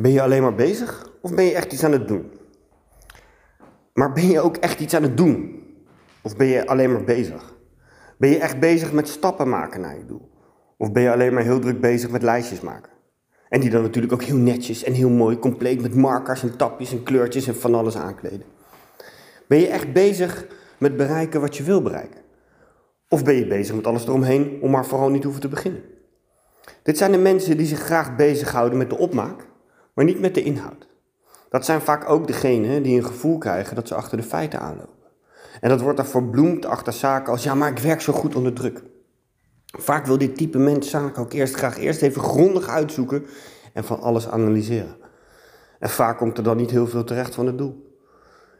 Ben je alleen maar bezig of ben je echt iets aan het doen? Maar ben je ook echt iets aan het doen? Of ben je alleen maar bezig? Ben je echt bezig met stappen maken naar je doel? Of ben je alleen maar heel druk bezig met lijstjes maken? En die dan natuurlijk ook heel netjes en heel mooi, compleet met markers en tapjes en kleurtjes en van alles aankleden. Ben je echt bezig met bereiken wat je wil bereiken? Of ben je bezig met alles eromheen om maar vooral niet hoeven te beginnen? Dit zijn de mensen die zich graag bezighouden met de opmaak, maar niet met de inhoud. Dat zijn vaak ook degenen die een gevoel krijgen dat ze achter de feiten aanlopen. En dat wordt dan verbloemd achter zaken als ja, maar ik werk zo goed onder druk. Vaak wil dit type mens zaken ook eerst graag eerst even grondig uitzoeken en van alles analyseren. En vaak komt er dan niet heel veel terecht van het doel.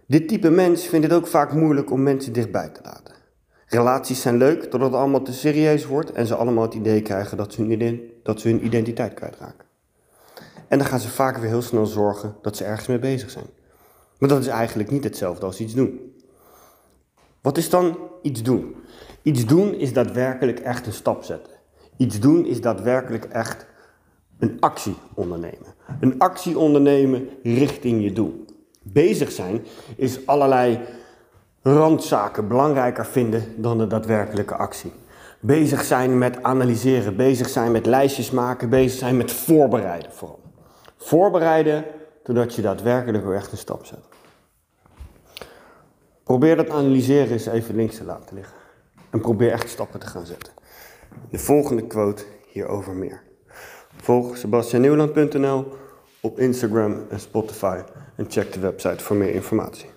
Dit type mens vindt het ook vaak moeilijk om mensen dichtbij te laten. Relaties zijn leuk totdat het allemaal te serieus wordt en ze allemaal het idee krijgen dat ze hun, dat ze hun identiteit kwijtraken. En dan gaan ze vaak weer heel snel zorgen dat ze ergens mee bezig zijn. Maar dat is eigenlijk niet hetzelfde als iets doen. Wat is dan iets doen? Iets doen is daadwerkelijk echt een stap zetten. Iets doen is daadwerkelijk echt een actie ondernemen. Een actie ondernemen richting je doel. Bezig zijn is allerlei randzaken belangrijker vinden dan de daadwerkelijke actie. Bezig zijn met analyseren, bezig zijn met lijstjes maken, bezig zijn met voorbereiden vooral. Voorbereiden totdat je daadwerkelijk weer echt een stap zet. Probeer dat analyseren eens even links te laten liggen. En probeer echt stappen te gaan zetten. De volgende quote hierover meer. Volg sebastiannieuwland.nl op Instagram en Spotify en check de website voor meer informatie.